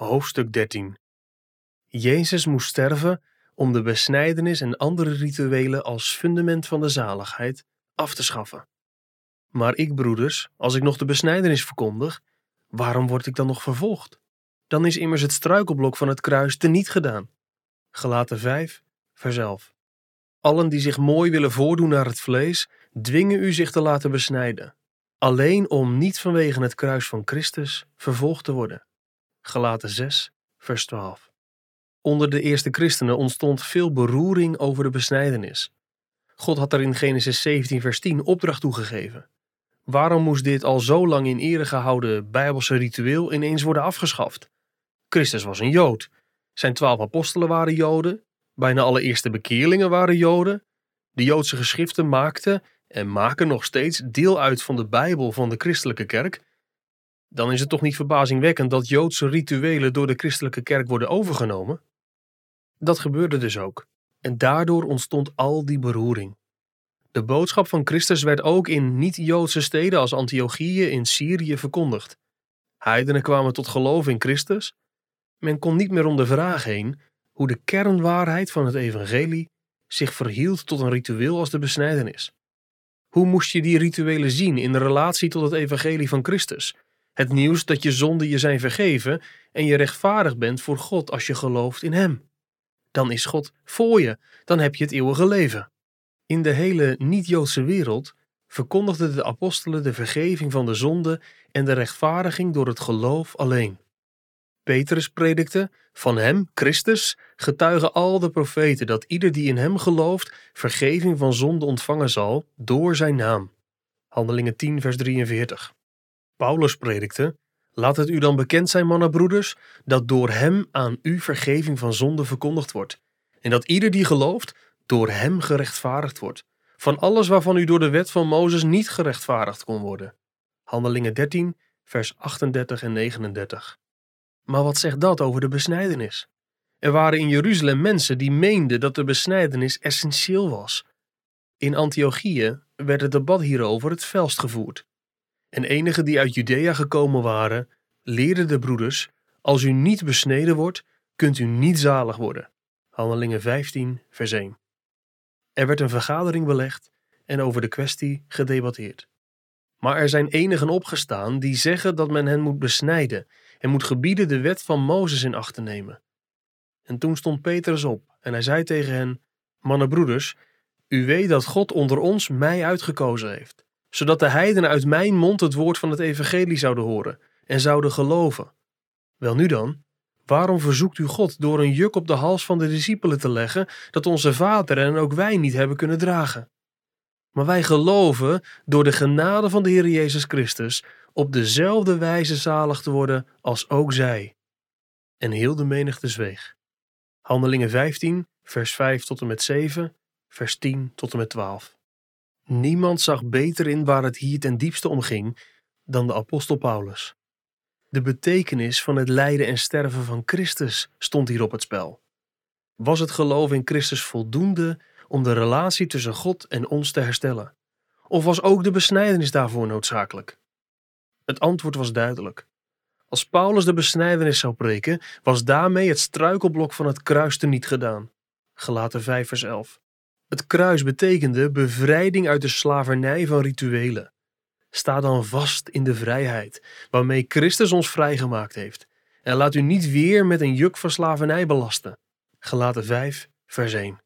Hoofdstuk 13 Jezus moest sterven om de besnijdenis en andere rituelen als fundament van de zaligheid af te schaffen. Maar ik, broeders, als ik nog de besnijdenis verkondig, waarom word ik dan nog vervolgd? Dan is immers het struikelblok van het kruis teniet gedaan. Gelaten 5, vers 11. Allen die zich mooi willen voordoen naar het vlees, dwingen u zich te laten besnijden, alleen om niet vanwege het kruis van Christus vervolgd te worden. Gelaten 6, vers 12. Onder de eerste christenen ontstond veel beroering over de besnijdenis. God had er in Genesis 17, vers 10 opdracht toegegeven. Waarom moest dit al zo lang in ere gehouden Bijbelse ritueel ineens worden afgeschaft? Christus was een Jood. Zijn twaalf apostelen waren Joden. Bijna alle eerste bekeerlingen waren Joden. De Joodse geschriften maakten en maken nog steeds deel uit van de Bijbel van de christelijke kerk dan is het toch niet verbazingwekkend dat Joodse rituelen door de christelijke kerk worden overgenomen? Dat gebeurde dus ook. En daardoor ontstond al die beroering. De boodschap van Christus werd ook in niet-Joodse steden als Antiochië in Syrië verkondigd. Heidenen kwamen tot geloof in Christus. Men kon niet meer om de vraag heen hoe de kernwaarheid van het evangelie zich verhield tot een ritueel als de besnijdenis. Hoe moest je die rituelen zien in relatie tot het evangelie van Christus? Het nieuws dat je zonden je zijn vergeven en je rechtvaardig bent voor God als je gelooft in Hem. Dan is God voor je, dan heb je het eeuwige leven. In de hele niet-Joodse wereld verkondigden de apostelen de vergeving van de zonde en de rechtvaardiging door het geloof alleen. Petrus predikte, van hem, Christus, getuigen al de profeten dat ieder die in hem gelooft vergeving van zonde ontvangen zal door zijn naam. Handelingen 10 vers 43. Paulus predikte: Laat het u dan bekend zijn, mannenbroeders, dat door hem aan u vergeving van zonde verkondigd wordt, en dat ieder die gelooft, door hem gerechtvaardigd wordt, van alles waarvan u door de wet van Mozes niet gerechtvaardigd kon worden. Handelingen 13, vers 38 en 39. Maar wat zegt dat over de besnijdenis? Er waren in Jeruzalem mensen die meenden dat de besnijdenis essentieel was. In Antiochië werd het debat hierover het felst gevoerd. En enigen die uit Judea gekomen waren, leerden de broeders: Als u niet besneden wordt, kunt u niet zalig worden. Handelingen 15, vers 1. Er werd een vergadering belegd en over de kwestie gedebatteerd. Maar er zijn enigen opgestaan die zeggen dat men hen moet besnijden en moet gebieden de wet van Mozes in acht te nemen. En toen stond Petrus op en hij zei tegen hen: Mannenbroeders, u weet dat God onder ons mij uitgekozen heeft zodat de heidenen uit mijn mond het woord van het evangelie zouden horen en zouden geloven. Wel nu dan, waarom verzoekt u God door een juk op de hals van de discipelen te leggen dat onze vader en ook wij niet hebben kunnen dragen? Maar wij geloven door de genade van de Heer Jezus Christus op dezelfde wijze zalig te worden als ook zij. En heel de menigte zweeg. Handelingen 15, vers 5 tot en met 7, vers 10 tot en met 12. Niemand zag beter in waar het hier ten diepste om ging dan de apostel Paulus. De betekenis van het lijden en sterven van Christus stond hier op het spel. Was het geloof in Christus voldoende om de relatie tussen God en ons te herstellen? Of was ook de besnijdenis daarvoor noodzakelijk? Het antwoord was duidelijk. Als Paulus de besnijdenis zou preken, was daarmee het struikelblok van het kruis niet gedaan. Gelaten 5 vers 11. Het kruis betekende bevrijding uit de slavernij van rituelen. Sta dan vast in de vrijheid waarmee Christus ons vrijgemaakt heeft. En laat u niet weer met een juk van slavernij belasten. Gelaten 5, vers 1.